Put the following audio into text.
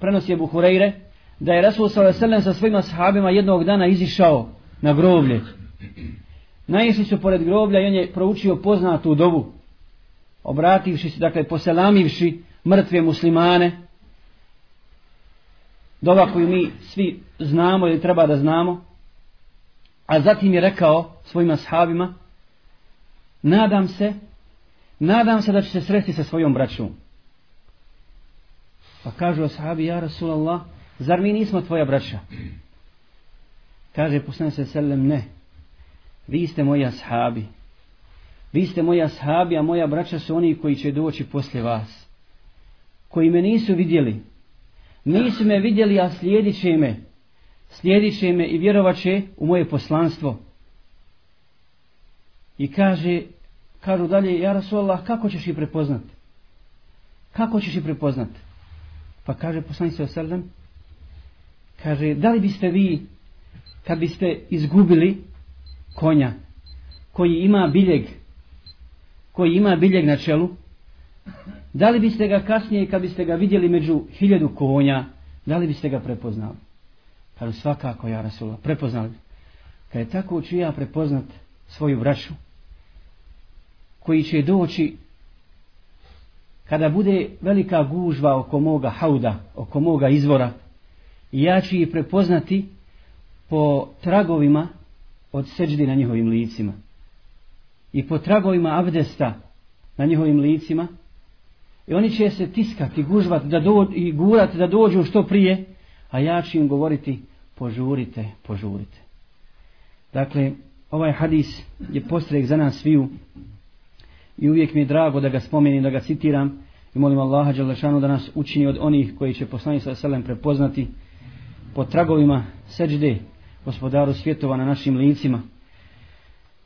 prenosi je Buhureyre, da je Rasul s.a.v. sa svojima sahabima jednog dana izišao na groblje. Naišli su pored groblja i on je proučio poznatu dovu, obrativši se, dakle poselamivši mrtve muslimane, dova koju mi svi znamo ili treba da znamo, a zatim je rekao svojima sahabima, nadam se, nadam se da će se sresti sa svojom braćom. Pa kažu ashabi, ja Rasulallah, zar mi nismo tvoja braća? Kaže poslanik se sellem, ne, vi ste moji ashabi. Vi ste moji ashabi, a moja braća su oni koji će doći poslije vas. Koji me nisu vidjeli. Nisu me vidjeli, a slijedit će me. Slijedit će me i vjerovat će u moje poslanstvo. I kaže, kažu dalje, ja Rasulallah, kako ćeš ih prepoznat? Kako ćeš ih prepoznat? Pa kaže poslanik se oselem, kaže, da li biste vi, kad biste izgubili konja, koji ima biljeg, koji ima biljeg na čelu, da li biste ga kasnije, kad biste ga vidjeli među hiljadu konja, da li biste ga prepoznali? Kaže, svakako, ja Rasula, prepoznali. Kad je tako ću ja prepoznat svoju vraću, koji će doći kada bude velika gužva oko moga hauda, oko moga izvora, ja ću ih prepoznati po tragovima od seđdi na njihovim licima. I po tragovima abdesta na njihovim licima. I oni će se tiskati, gužvati da do, i gurati da dođu što prije, a ja ću im govoriti požurite, požurite. Dakle, ovaj hadis je postrek za nas sviju i uvijek mi je drago da ga spomenim, da ga citiram i molim Allaha Đalešanu da nas učini od onih koji će poslani sa selem prepoznati po tragovima seđde gospodaru svjetova na našim licima.